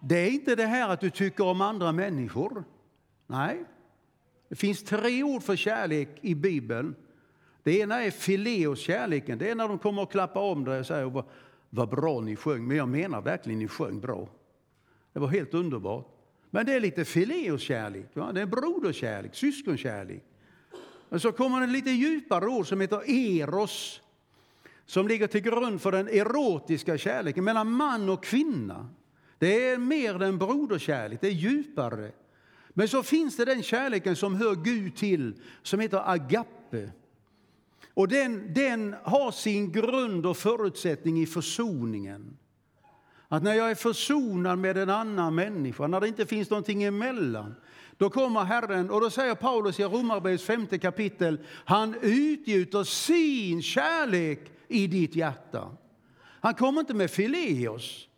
det är inte det här att du tycker om andra människor. Nej, det finns tre ord för kärlek i Bibeln. Det ena är fileos kärleken, det är när de kommer och klappar om dig och säger vad bra ni sjöng, men jag menar verkligen ni sjöng bra. Det var helt underbart. Men det är lite fileoskärlek, va? det är broderkärlek, syskonkärlek. Men så kommer det lite djupare ord som heter eros, som ligger till grund för den erotiska kärleken mellan man och kvinna. Det är mer än broderkärlek, det är djupare. Men så finns det den kärleken som hör Gud till, som heter agape. Och den, den har sin grund och förutsättning i försoningen. Att när jag är försonad med en annan människa, när det inte finns någonting emellan, då kommer Herren, och då säger Paulus i Romarbrevets femte kapitel, han utgjuter sin kärlek i ditt hjärta. Han kommer inte med fileos.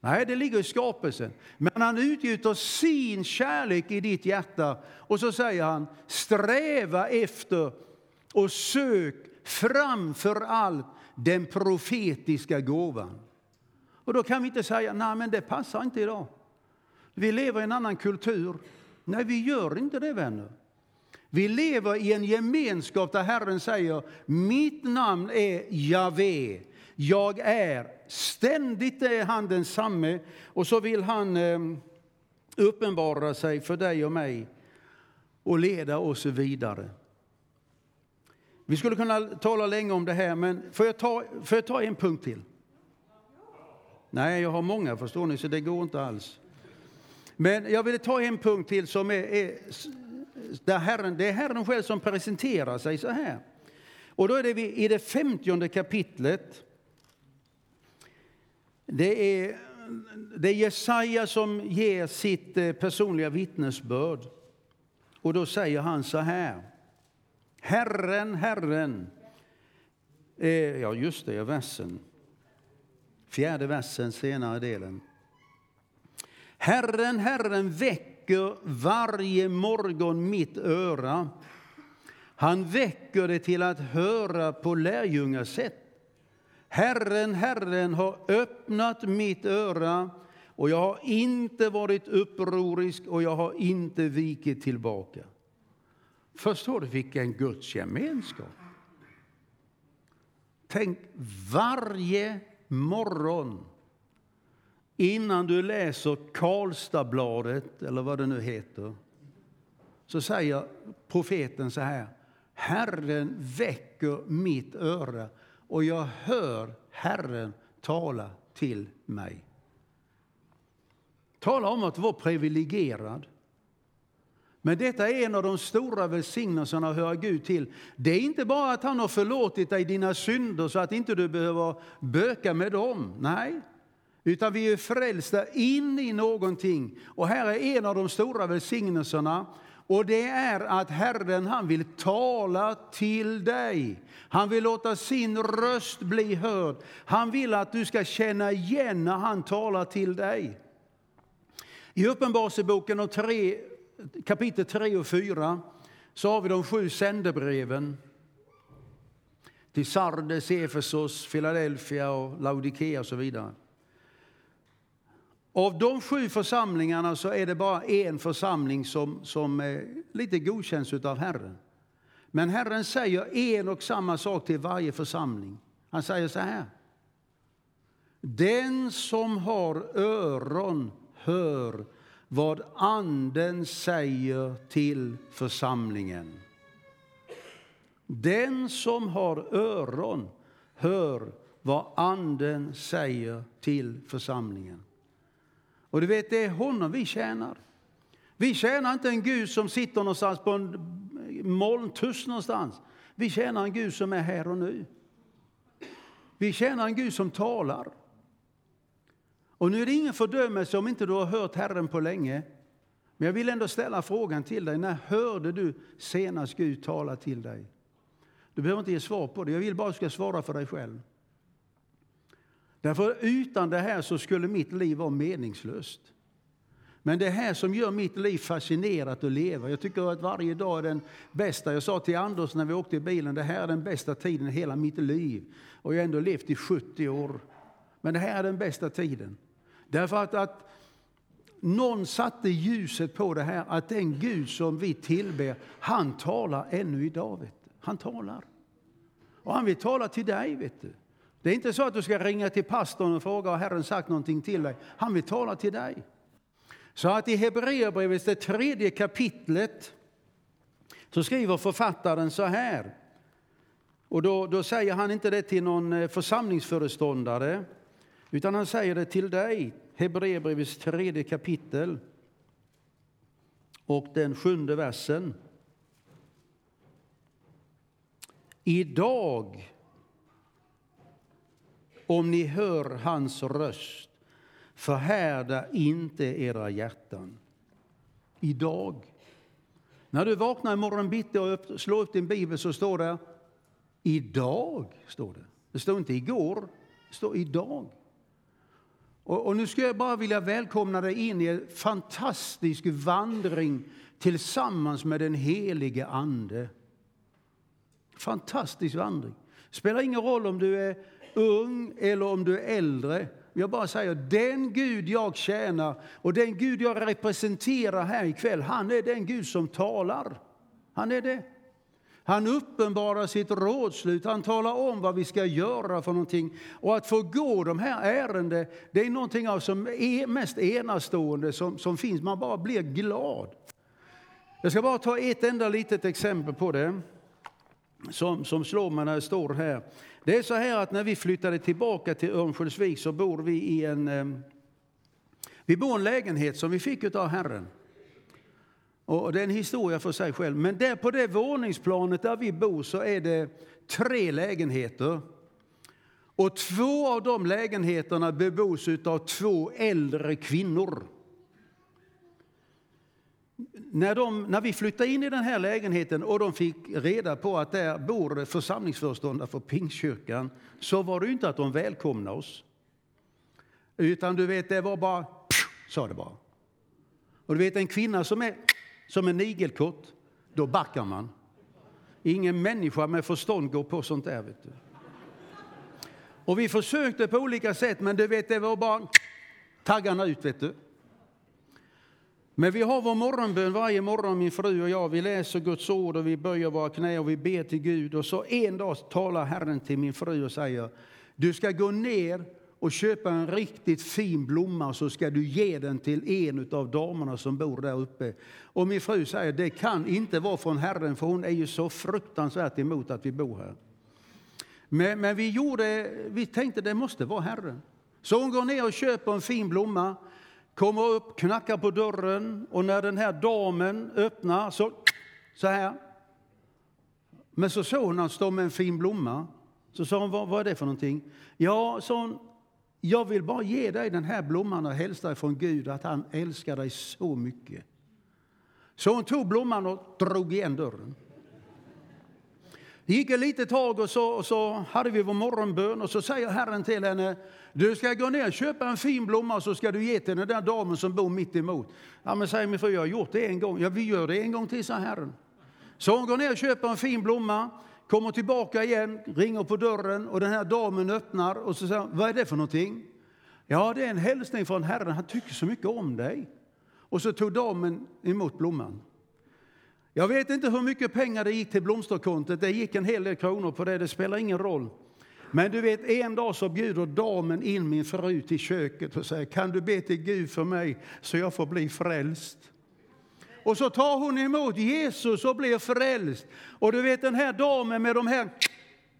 Nej, det ligger i skapelsen. Men han utgjuter sin kärlek i ditt hjärta och så säger han sträva efter och sök framför allt den profetiska gåvan. Och då kan vi inte säga nej men det passar inte idag. Vi lever i en annan kultur. Nej, vi gör inte det vänner. Vi lever i en gemenskap där Herren säger mitt namn är Javé. Jag är. Ständigt är han densamme och så vill han eh, uppenbara sig för dig och mig och leda oss vidare. Vi skulle kunna tala länge om det här, men får jag ta, får jag ta en punkt till? Nej, jag har många förstår ni, så det går inte alls. Men jag vill ta en punkt till som är, är där Herren, det är Herren själv som presenterar sig så här. Och då är det i det femtionde kapitlet. Det är, det är Jesaja som ger sitt eh, personliga vittnesbörd. Och då säger han så här. Herren, Herren. Eh, ja, just det, versen. Fjärde versen, senare delen. Herren, Herren väcker varje morgon mitt öra. Han väcker det till att höra på lärjungasätt. Herren, Herren har öppnat mitt öra och jag har inte varit upprorisk och jag har inte vikit tillbaka. Förstår du vilken Guds gemenskap? Tänk varje morgon innan du läser Karlstadbladet, eller vad det nu heter, så säger profeten så här. Herren väcker mitt öra och jag hör Herren tala till mig. Tala om att vara privilegierad. Men detta är en av de stora välsignelserna att höra Gud till. Det är inte bara att han har förlåtit dig dina synder så att inte du behöver böka med dem. Nej, utan vi är frälsta in i någonting. Och här är en av de stora välsignelserna. Och det är att Herren han vill tala till dig. Han vill låta sin röst bli hörd. Han vill att du ska känna igen när han talar till dig. I Uppenbarelseboken och tre kapitel 3 och 4 så har vi de sju sändebreven till Sardes, Efesos, Philadelphia och Laodikea och så vidare. Av de sju församlingarna så är det bara en församling som, som lite godkänns av Herren. Men Herren säger en och samma sak till varje församling. Han säger så här. Den som har öron hör vad Anden säger till församlingen. Den som har öron hör vad Anden säger till församlingen. Och du vet, det är honom vi tjänar. Vi tjänar inte en Gud som sitter någonstans på en molntuss någonstans. Vi tjänar en Gud som är här och nu. Vi tjänar en Gud som talar. Och nu är det ingen fördömelse om inte du har hört Herren på länge. Men jag vill ändå ställa frågan till dig. När hörde du senast Gud tala till dig? Du behöver inte ge svar på det. Jag vill bara att du ska svara för dig själv. Därför utan det här så skulle mitt liv vara meningslöst. Men det här som gör mitt liv fascinerat att leva. Jag tycker att varje dag är den bästa. Jag sa till Anders när vi åkte i bilen, det här är den bästa tiden i hela mitt liv. Och jag har ändå levt i 70 år. Men det här är den bästa tiden. Därför att, att någon satte ljuset på det här, att den Gud som vi tillber, han talar ännu idag. Vet du. Han talar. Och han vill tala till dig. vet du. Det är inte så att du ska ringa till pastorn och fråga har Herren sagt någonting till dig. Han vill tala till dig. Så att i Hebreerbrevet, det tredje kapitlet, så skriver författaren så här. Och då, då säger han inte det till någon eh, församlingsföreståndare, utan han säger det till dig. Hebreerbrevets tredje kapitel och den sjunde versen. Idag, om ni hör hans röst, förhärda inte era hjärtan. Idag. När du vaknar i morgon bitti och slår upp din bibel så står det idag. Står det. det står inte igår, det står idag. Och, och nu skulle jag bara vilja välkomna dig in i en fantastisk vandring tillsammans med den helige Ande. Fantastisk vandring. spelar ingen roll om du är ung eller om du är äldre. Jag bara säger, den Gud jag tjänar och den Gud jag representerar här ikväll, han är den Gud som talar. Han är det. Han uppenbarar sitt rådslut, han talar om vad vi ska göra för någonting. Och att få gå de här ärenden, det är någonting av som är mest enastående som, som finns. Man bara blir glad. Jag ska bara ta ett enda litet exempel på det som, som slår mig när jag står här. Det är så här att när vi flyttade tillbaka till Örnsköldsvik så bor vi i en, eh, vi bor i en lägenhet som vi fick av Herren. Och det är en historia för sig själv. Men där på det våningsplanet där vi bor så är det tre lägenheter. Och två av de lägenheterna bebos av två äldre kvinnor. När, de, när vi flyttade in i den här lägenheten och de fick reda på att där bor församlingsföreståndare för Pingstkyrkan så var det inte att de välkomnade oss. Utan du vet, det var bara sa det bara. Och du vet en kvinna som är som en igelkott. då backar man. Ingen människa med förstånd går på sånt där. Vet du. Och vi försökte på olika sätt, men du vet, det var bara taggarna ut. Vet du. Men vi har vår morgonbön varje morgon, min fru och jag. Vi läser Guds ord och vi böjer våra knä och vi ber till Gud. Och så en dag talar Herren till min fru och säger, du ska gå ner och köpa en riktigt fin blomma så ska du ge den till en av damerna som bor där uppe. Och min fru säger det kan inte vara från Herren för hon är ju så fruktansvärt emot att vi bor här. Men, men vi, gjorde, vi tänkte det måste vara Herren. Så hon går ner och köper en fin blomma, kommer upp, knackar på dörren och när den här damen öppnar så, så här. Men så såg hon att stå med en fin blomma. Så sa hon, vad, vad är det för någonting? Ja, sa hon, jag vill bara ge dig den här blomman och hälsa dig från Gud att han älskar dig så mycket. Så hon tog blomman och drog igen dörren. Det gick ett litet tag och så, och så hade vi vår morgonbön och så säger Herren till henne du ska gå ner och köpa en fin blomma och så ska du ge till den där damen som bor mitt emot. Ja, men säger min fru, jag har gjort det en gång. Ja, vi gör det en gång till, sa Herren. Så hon går ner och köper en fin blomma kommer tillbaka igen, ringer på dörren och den här damen öppnar och så säger vad är det för någonting? Ja, det är en hälsning från Herren, han tycker så mycket om dig. Och så tog damen emot blomman. Jag vet inte hur mycket pengar det gick till blomsterkontot, det gick en hel del kronor på det, det spelar ingen roll. Men du vet, en dag så bjuder damen in min fru till köket och säger, kan du be till Gud för mig så jag får bli frälst? Och så tar hon emot Jesus och blir frälst. Och du vet den här damen med de här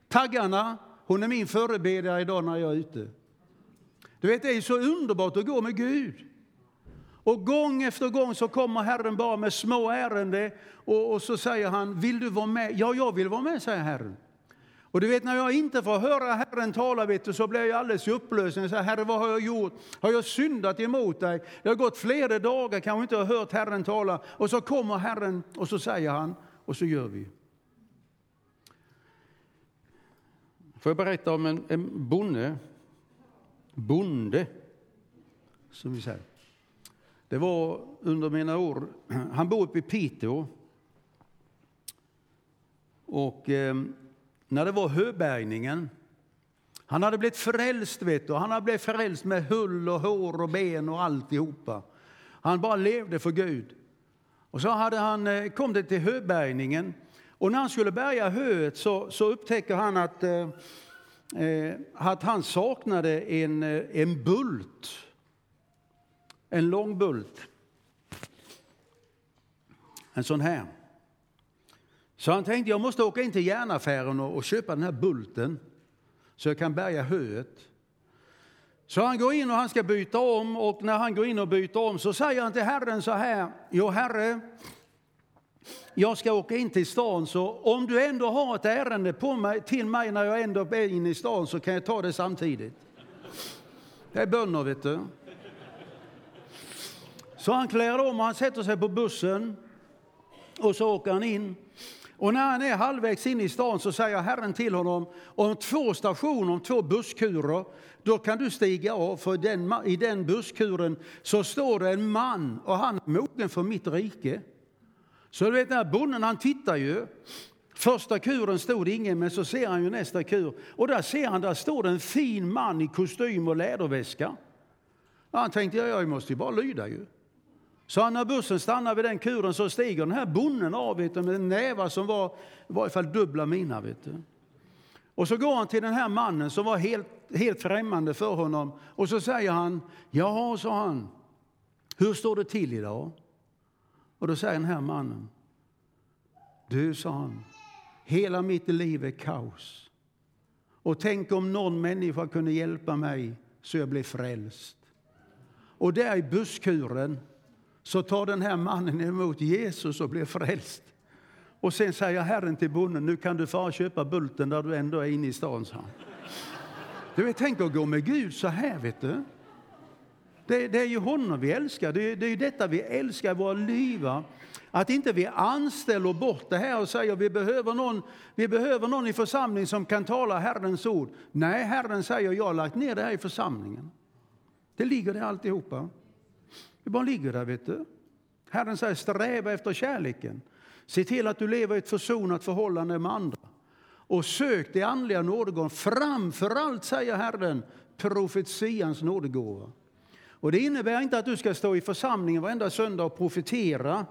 taggarna, hon är min förebedjare idag när jag är ute. Du vet, det är så underbart att gå med Gud. Och gång efter gång så kommer Herren bara med små ärenden och, och, så säger han, vill du vara med? Ja, jag vill vara med, säger Herren. Och du vet när jag inte får höra Herren tala vet du, så blir jag alldeles i upplösning. Så, Herre vad har jag gjort? Har jag syndat emot dig? Det har gått flera dagar, kanske inte har hört Herren tala. Och så kommer Herren och så säger han och så gör vi. Får jag berätta om en, en bonde, bonde, som vi säger. Det var under mina år, han bor uppe i Piteå. Och eh, när det var höbärgningen. Han hade blivit frälst, vet du. Han hade blivit frälst med hull och hår och ben och alltihopa. Han bara levde för Gud. Och så hade han, eh, kom det till höbärgningen. Och när han skulle bärga höet så, så upptäcker han att eh, eh att han saknade en, eh, en bult. En lång bult. En sån här. Så han tänkte jag måste åka in till järnaffären och, och köpa den här bulten så jag kan bärga höet. Så han går in och han ska byta om och när han går in och byter om så säger han till Herren så här. Jo Herre, jag ska åka in till stan så om du ändå har ett ärende på mig, till mig när jag ändå är inne i stan så kan jag ta det samtidigt. Det är bönder vet du. Så han klär om och han sätter sig på bussen och så åker han in. Och när han är halvvägs in i stan så säger Herren till honom, om två stationer, om två busskurer, då kan du stiga av, för den, i den busskuren så står det en man och han är mogen för mitt rike. Så du vet, den här bonden han tittar ju. Första kuren stod ingen, men så ser han ju nästa kur. Och där ser han, där står det en fin man i kostym och läderväska. Och han tänkte, ja, jag måste ju bara lyda ju. Så när bussen stannar vid den kuren så stiger den här bonden av vet du, med nävar som var i varje fall dubbla mina. Vet du. Och så går han till den här mannen som var helt, helt främmande för honom och så säger han, jaha, sa han, hur står det till idag? Och då säger den här mannen, du, sa han, hela mitt liv är kaos. Och tänk om någon människa kunde hjälpa mig så jag blev frälst. Och där i busskuren så tar den här mannen emot Jesus och blir frälst. Och sen säger Herren till bonden, nu kan du fara köpa bulten där du ändå är inne i stan, sa Du vet, tänk att gå med Gud så här, vet du. Det, det är ju honom vi älskar, det, det är ju detta vi älskar i våra liv. Att inte vi anställer bort det här och säger vi behöver någon, vi behöver någon i församlingen som kan tala Herrens ord. Nej, Herren säger jag har lagt ner det här i församlingen. Det ligger där alltihopa. Det bara ligger där, vet du. Herren säger sträva efter kärleken. Se till att du lever i ett försonat förhållande med andra. Och sök det andliga nådegåvan. Framför allt, säger Herren, profetians nådegåva. Och det innebär inte att du ska stå i församlingen varenda söndag och profetera.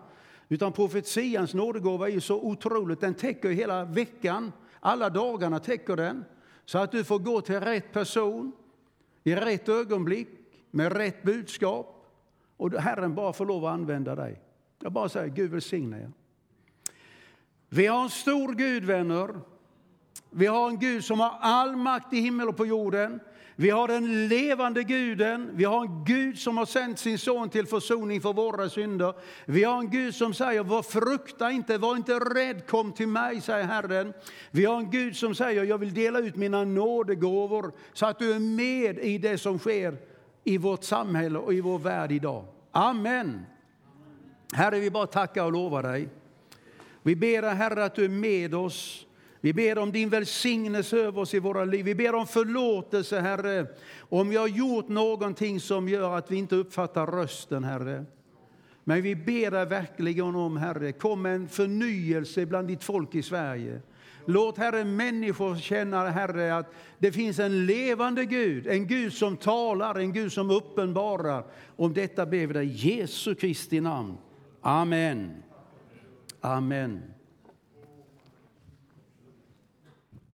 Utan profetians nådegåva är ju så otroligt, den täcker hela veckan. Alla dagarna täcker den. Så att du får gå till rätt person, i rätt ögonblick, med rätt budskap. Och Herren bara får lov att använda dig. Jag bara säger Gud välsigne er. Vi har en stor Gud, vänner. Vi har en Gud som har all makt i himmel och på jorden. Vi har den levande guden. Vi har en Gud som har sänt sin son till försoning för våra synder. Vi har en Gud som säger, var frukta inte, var inte rädd, kom till mig, säger Herren. Vi har en Gud som säger, jag vill dela ut mina nådegåvor så att du är med i det som sker i vårt samhälle och i vår värld idag. Amen. Herre, vi bara tackar och lovar dig. Vi ber dig, Herre, att du är med oss. Vi ber om din välsignelse över oss i våra liv. Vi ber om förlåtelse, Herre, om vi har gjort någonting som gör att vi inte uppfattar rösten, Herre. Men vi ber dig verkligen om, Herre, kom med en förnyelse bland ditt folk i Sverige. Låt Herre människor känna Herre att det finns en levande Gud, en Gud som talar, en Gud som uppenbarar. Om detta ber vi dig i Jesu Kristi namn. Amen. Amen.